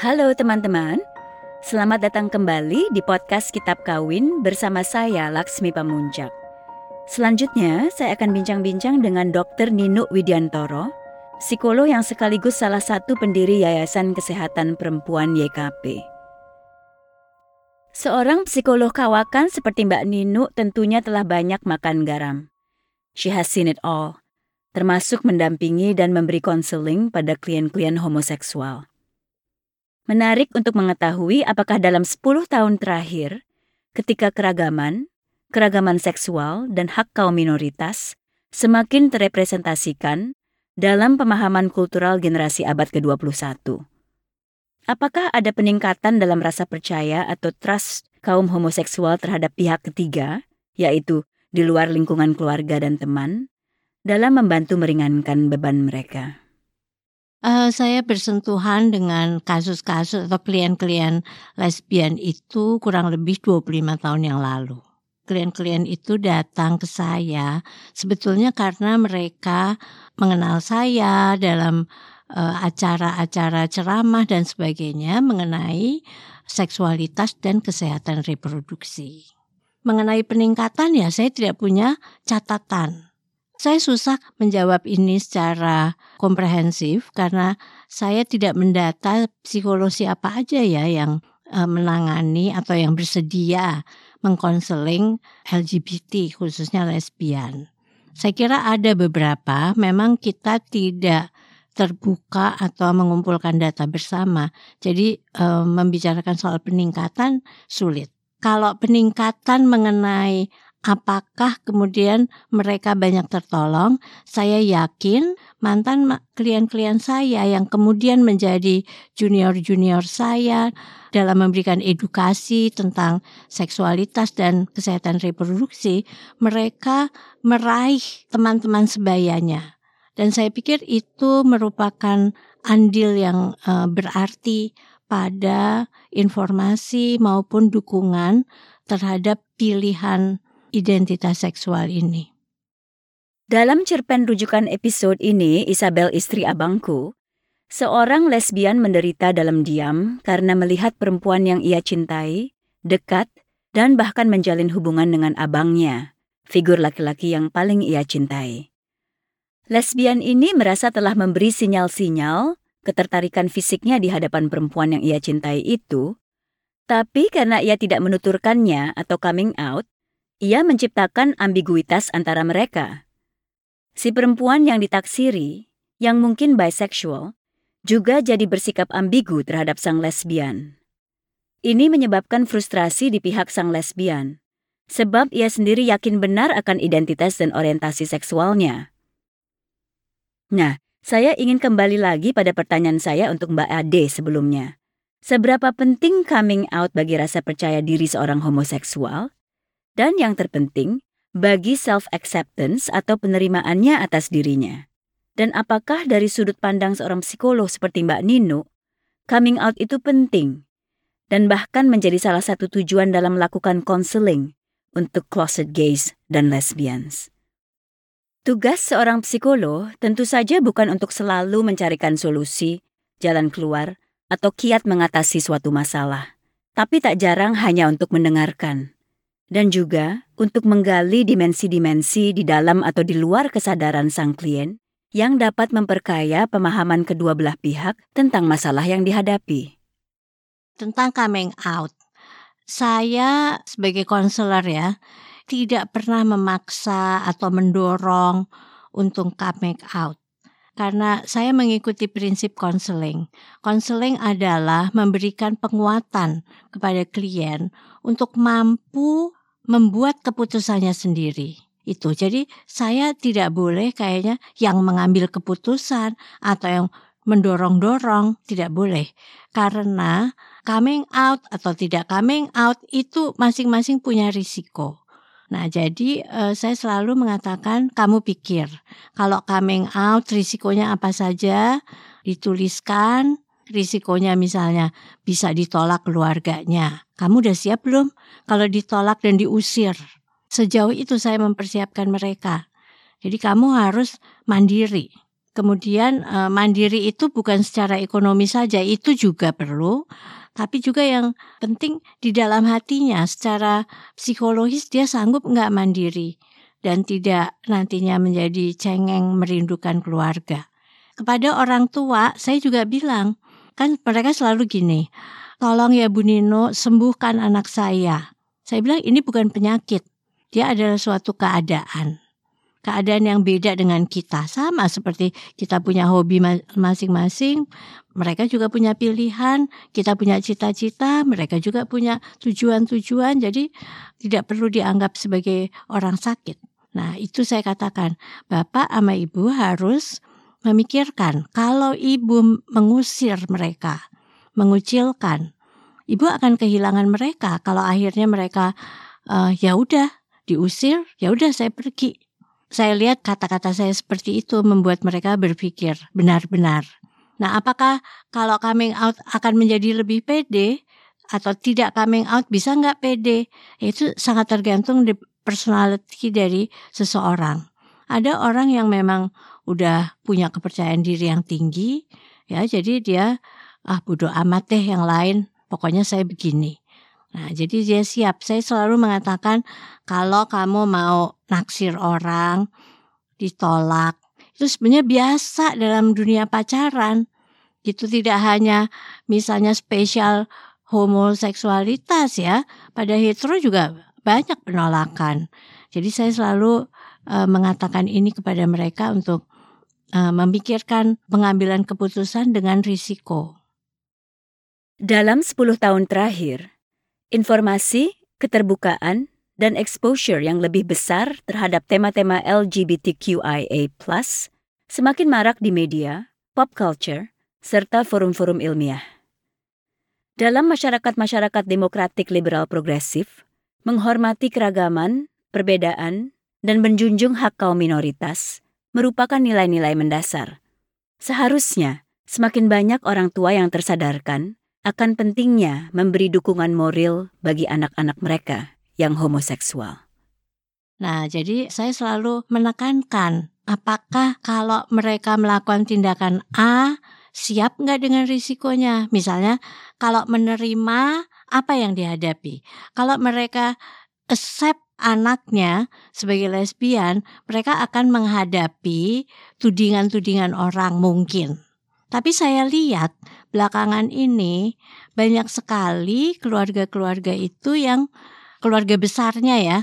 Halo teman-teman, selamat datang kembali di podcast Kitab Kawin bersama saya Laksmi Pamuncak. Selanjutnya, saya akan bincang-bincang dengan Dr. Nino Widiantoro, psikolog yang sekaligus salah satu pendiri Yayasan Kesehatan Perempuan YKP. Seorang psikolog kawakan seperti Mbak Nino tentunya telah banyak makan garam. She has seen it all, termasuk mendampingi dan memberi konseling pada klien-klien homoseksual. Menarik untuk mengetahui apakah dalam 10 tahun terakhir, ketika keragaman, keragaman seksual, dan hak kaum minoritas semakin terrepresentasikan dalam pemahaman kultural generasi abad ke-21. Apakah ada peningkatan dalam rasa percaya atau trust kaum homoseksual terhadap pihak ketiga, yaitu di luar lingkungan keluarga dan teman, dalam membantu meringankan beban mereka? Uh, saya bersentuhan dengan kasus-kasus atau klien-klien lesbian itu kurang lebih 25 tahun yang lalu. Klien-klien itu datang ke saya sebetulnya karena mereka mengenal saya dalam acara acara-acara ceramah dan sebagainya mengenai seksualitas dan kesehatan reproduksi. Mengenai peningkatan ya saya tidak punya catatan saya susah menjawab ini secara komprehensif karena saya tidak mendata psikolog siapa aja ya yang uh, menangani atau yang bersedia mengkonseling LGBT khususnya lesbian. Saya kira ada beberapa memang kita tidak terbuka atau mengumpulkan data bersama. Jadi uh, membicarakan soal peningkatan sulit. Kalau peningkatan mengenai apakah kemudian mereka banyak tertolong? Saya yakin mantan klien-klien saya yang kemudian menjadi junior-junior saya dalam memberikan edukasi tentang seksualitas dan kesehatan reproduksi, mereka meraih teman-teman sebayanya. Dan saya pikir itu merupakan andil yang uh, berarti pada informasi maupun dukungan terhadap pilihan identitas seksual ini. Dalam cerpen rujukan episode ini, Isabel istri abangku, seorang lesbian menderita dalam diam karena melihat perempuan yang ia cintai, dekat, dan bahkan menjalin hubungan dengan abangnya, figur laki-laki yang paling ia cintai. Lesbian ini merasa telah memberi sinyal-sinyal ketertarikan fisiknya di hadapan perempuan yang ia cintai itu, tapi karena ia tidak menuturkannya atau coming out, ia menciptakan ambiguitas antara mereka. Si perempuan yang ditaksiri, yang mungkin bisexual, juga jadi bersikap ambigu terhadap sang lesbian. Ini menyebabkan frustrasi di pihak sang lesbian, sebab ia sendiri yakin benar akan identitas dan orientasi seksualnya. Nah, saya ingin kembali lagi pada pertanyaan saya untuk Mbak Ade sebelumnya. Seberapa penting coming out bagi rasa percaya diri seorang homoseksual? Dan yang terpenting, bagi self-acceptance atau penerimaannya atas dirinya. Dan apakah dari sudut pandang seorang psikolog seperti Mbak Nino, coming out itu penting dan bahkan menjadi salah satu tujuan dalam melakukan konseling untuk closet gays dan lesbians. Tugas seorang psikolog tentu saja bukan untuk selalu mencarikan solusi, jalan keluar, atau kiat mengatasi suatu masalah, tapi tak jarang hanya untuk mendengarkan dan juga untuk menggali dimensi-dimensi di dalam atau di luar kesadaran sang klien yang dapat memperkaya pemahaman kedua belah pihak tentang masalah yang dihadapi. Tentang coming out, saya sebagai konselor ya tidak pernah memaksa atau mendorong untuk coming out karena saya mengikuti prinsip konseling. Konseling adalah memberikan penguatan kepada klien untuk mampu membuat keputusannya sendiri itu. Jadi saya tidak boleh kayaknya yang mengambil keputusan atau yang mendorong-dorong tidak boleh karena coming out atau tidak coming out itu masing-masing punya risiko. Nah, jadi uh, saya selalu mengatakan kamu pikir kalau coming out risikonya apa saja dituliskan risikonya misalnya bisa ditolak keluarganya. Kamu udah siap belum kalau ditolak dan diusir? Sejauh itu saya mempersiapkan mereka. Jadi kamu harus mandiri. Kemudian uh, mandiri itu bukan secara ekonomi saja, itu juga perlu, tapi juga yang penting di dalam hatinya secara psikologis dia sanggup nggak mandiri dan tidak nantinya menjadi cengeng merindukan keluarga. Kepada orang tua saya juga bilang, kan mereka selalu gini, tolong ya Bu Nino sembuhkan anak saya. Saya bilang ini bukan penyakit, dia adalah suatu keadaan keadaan yang beda dengan kita. Sama seperti kita punya hobi masing-masing, mereka juga punya pilihan, kita punya cita-cita, mereka juga punya tujuan-tujuan, jadi tidak perlu dianggap sebagai orang sakit. Nah, itu saya katakan, Bapak sama Ibu harus memikirkan kalau Ibu mengusir mereka, mengucilkan, Ibu akan kehilangan mereka kalau akhirnya mereka uh, ya udah diusir, ya udah saya pergi saya lihat kata-kata saya seperti itu membuat mereka berpikir benar-benar. Nah, apakah kalau coming out akan menjadi lebih pede atau tidak coming out bisa nggak pede? Itu sangat tergantung di personality dari seseorang. Ada orang yang memang udah punya kepercayaan diri yang tinggi, ya jadi dia ah bodoh amat deh yang lain, pokoknya saya begini. Nah, jadi dia siap. Saya selalu mengatakan kalau kamu mau naksir orang, ditolak, itu sebenarnya biasa dalam dunia pacaran. Itu tidak hanya misalnya spesial homoseksualitas ya, pada hetero juga banyak penolakan. Jadi saya selalu uh, mengatakan ini kepada mereka untuk uh, memikirkan pengambilan keputusan dengan risiko. Dalam 10 tahun terakhir, Informasi, keterbukaan, dan exposure yang lebih besar terhadap tema-tema LGBTQIA+ semakin marak di media, pop culture, serta forum-forum ilmiah. Dalam masyarakat-masyarakat demokratik liberal progresif, menghormati keragaman, perbedaan, dan menjunjung hak kaum minoritas merupakan nilai-nilai mendasar. Seharusnya semakin banyak orang tua yang tersadarkan akan pentingnya memberi dukungan moral bagi anak-anak mereka yang homoseksual. Nah, jadi saya selalu menekankan apakah kalau mereka melakukan tindakan A, siap nggak dengan risikonya? Misalnya, kalau menerima apa yang dihadapi? Kalau mereka accept anaknya sebagai lesbian, mereka akan menghadapi tudingan-tudingan orang mungkin. Tapi saya lihat belakangan ini banyak sekali keluarga-keluarga itu yang keluarga besarnya ya.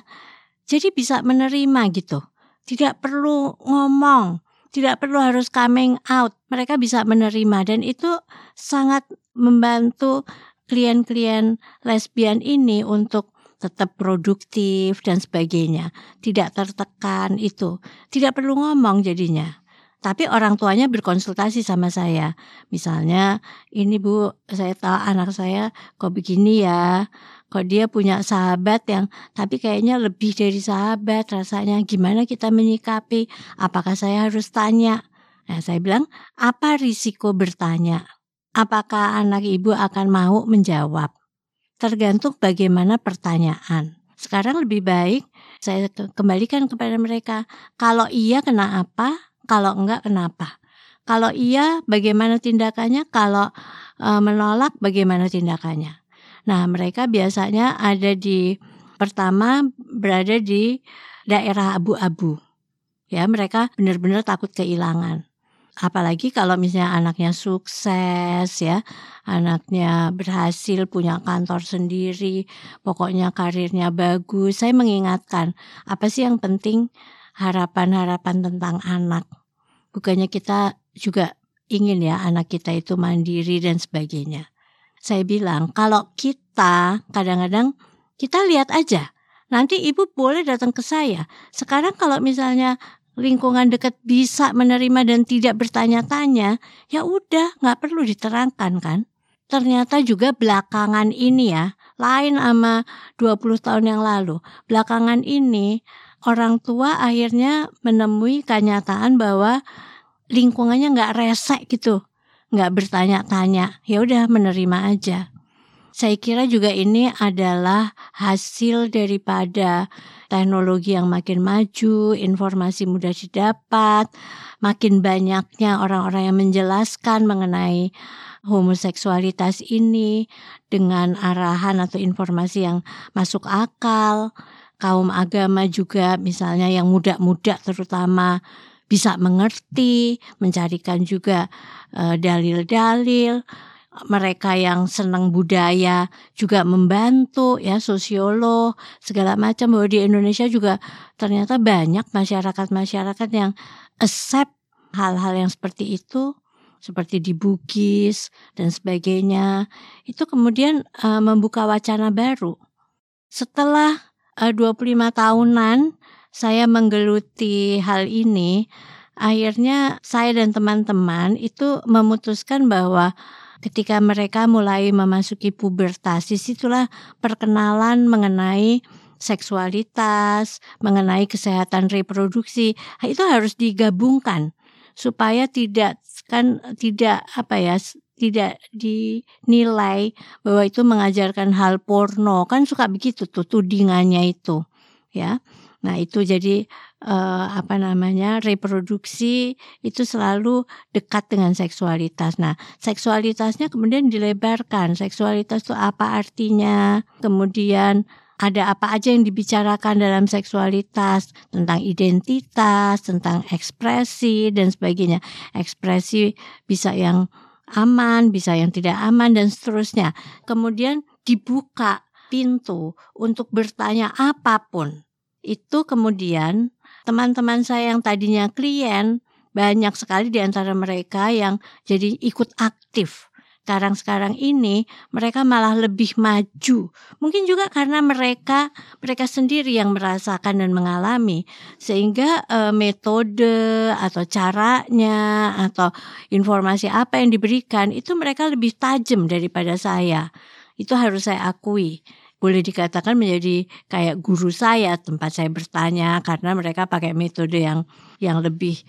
Jadi bisa menerima gitu. Tidak perlu ngomong, tidak perlu harus coming out. Mereka bisa menerima dan itu sangat membantu klien-klien lesbian ini untuk tetap produktif dan sebagainya. Tidak tertekan itu. Tidak perlu ngomong jadinya. Tapi orang tuanya berkonsultasi sama saya. Misalnya, ini Bu, saya tahu anak saya kok begini ya. Kok dia punya sahabat yang tapi kayaknya lebih dari sahabat rasanya. Gimana kita menyikapi? Apakah saya harus tanya? Nah, saya bilang, apa risiko bertanya? Apakah anak ibu akan mau menjawab? Tergantung bagaimana pertanyaan. Sekarang lebih baik saya kembalikan kepada mereka. Kalau iya kena apa? Kalau enggak kenapa? Kalau iya bagaimana tindakannya? Kalau e, menolak bagaimana tindakannya? Nah, mereka biasanya ada di pertama berada di daerah abu-abu. Ya, mereka benar-benar takut kehilangan. Apalagi kalau misalnya anaknya sukses ya, anaknya berhasil punya kantor sendiri, pokoknya karirnya bagus. Saya mengingatkan, apa sih yang penting harapan-harapan tentang anak. Bukannya kita juga ingin ya anak kita itu mandiri dan sebagainya. Saya bilang kalau kita kadang-kadang kita lihat aja. Nanti ibu boleh datang ke saya. Sekarang kalau misalnya lingkungan dekat bisa menerima dan tidak bertanya-tanya, ya udah nggak perlu diterangkan kan. Ternyata juga belakangan ini ya, lain sama 20 tahun yang lalu. Belakangan ini orang tua akhirnya menemui kenyataan bahwa lingkungannya nggak resek gitu, nggak bertanya-tanya, ya udah menerima aja. Saya kira juga ini adalah hasil daripada teknologi yang makin maju, informasi mudah didapat, makin banyaknya orang-orang yang menjelaskan mengenai homoseksualitas ini dengan arahan atau informasi yang masuk akal. Kaum agama juga misalnya yang muda-muda terutama bisa mengerti, mencarikan juga eh, dalil-dalil. Mereka yang senang budaya juga membantu ya sosiolog segala macam bahwa di Indonesia juga ternyata banyak masyarakat-masyarakat yang accept hal-hal yang seperti itu seperti di Bugis dan sebagainya itu kemudian uh, membuka wacana baru. Setelah uh, 25 tahunan saya menggeluti hal ini, akhirnya saya dan teman-teman itu memutuskan bahwa ketika mereka mulai memasuki pubertas, di situlah perkenalan mengenai seksualitas, mengenai kesehatan reproduksi, itu harus digabungkan supaya tidak kan tidak apa ya tidak dinilai bahwa itu mengajarkan hal porno. Kan suka begitu tuh tudingannya itu ya Nah, itu jadi eh, apa namanya? reproduksi itu selalu dekat dengan seksualitas. Nah, seksualitasnya kemudian dilebarkan. Seksualitas itu apa artinya? Kemudian ada apa aja yang dibicarakan dalam seksualitas tentang identitas, tentang ekspresi dan sebagainya. Ekspresi bisa yang aman, bisa yang tidak aman dan seterusnya. Kemudian dibuka pintu untuk bertanya apa pun itu kemudian teman-teman saya yang tadinya klien banyak sekali di antara mereka yang jadi ikut aktif. Sekarang-sekarang ini mereka malah lebih maju. Mungkin juga karena mereka mereka sendiri yang merasakan dan mengalami sehingga e, metode atau caranya atau informasi apa yang diberikan itu mereka lebih tajam daripada saya. Itu harus saya akui boleh dikatakan menjadi kayak guru saya tempat saya bertanya karena mereka pakai metode yang yang lebih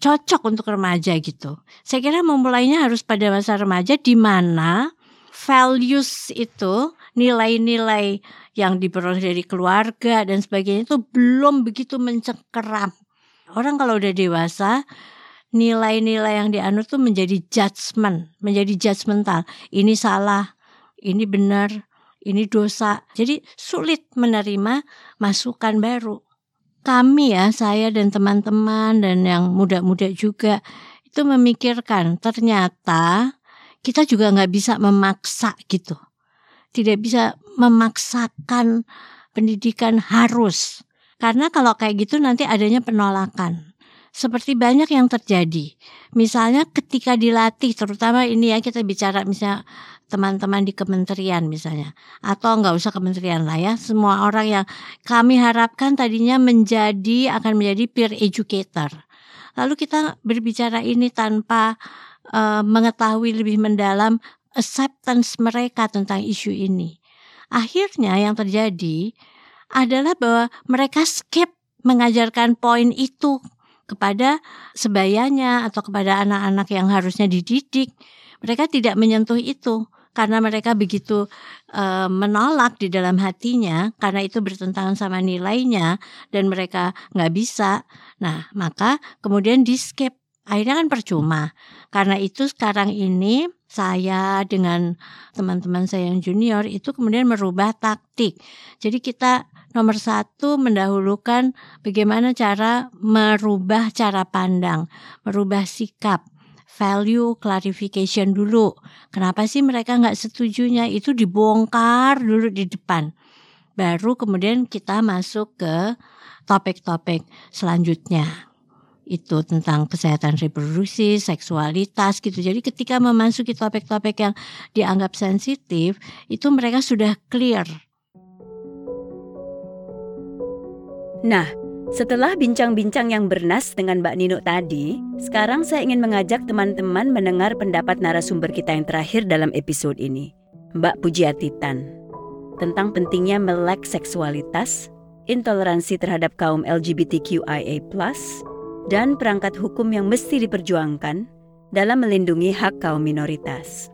cocok untuk remaja gitu. Saya kira memulainya harus pada masa remaja di mana values itu nilai-nilai yang diperoleh dari keluarga dan sebagainya itu belum begitu mencengkeram. Orang kalau udah dewasa nilai-nilai yang dianut tuh menjadi judgment, menjadi judgmental. Ini salah, ini benar, ini dosa. Jadi sulit menerima masukan baru. Kami ya, saya dan teman-teman dan yang muda-muda juga itu memikirkan ternyata kita juga nggak bisa memaksa gitu. Tidak bisa memaksakan pendidikan harus. Karena kalau kayak gitu nanti adanya penolakan. Seperti banyak yang terjadi. Misalnya ketika dilatih, terutama ini ya kita bicara misalnya teman-teman di kementerian misalnya. Atau nggak usah kementerian lah ya. Semua orang yang kami harapkan tadinya menjadi akan menjadi peer educator. Lalu kita berbicara ini tanpa uh, mengetahui lebih mendalam acceptance mereka tentang isu ini. Akhirnya yang terjadi adalah bahwa mereka skip mengajarkan poin itu kepada sebayanya atau kepada anak-anak yang harusnya dididik. Mereka tidak menyentuh itu karena mereka begitu uh, menolak di dalam hatinya karena itu bertentangan sama nilainya dan mereka nggak bisa. Nah, maka kemudian di skip. Akhirnya kan percuma. Karena itu sekarang ini saya dengan teman-teman saya yang junior itu kemudian merubah taktik. Jadi kita nomor satu mendahulukan bagaimana cara merubah cara pandang, merubah sikap value clarification dulu. Kenapa sih mereka nggak setujunya? Itu dibongkar dulu di depan. Baru kemudian kita masuk ke topik-topik selanjutnya. Itu tentang kesehatan reproduksi, seksualitas gitu. Jadi ketika memasuki topik-topik yang dianggap sensitif, itu mereka sudah clear. Nah, setelah bincang-bincang yang bernas dengan Mbak Nino tadi, sekarang saya ingin mengajak teman-teman mendengar pendapat narasumber kita yang terakhir dalam episode ini, Mbak Pujiatitan, tentang pentingnya melek seksualitas, intoleransi terhadap kaum LGBTQIA+, dan perangkat hukum yang mesti diperjuangkan dalam melindungi hak kaum minoritas.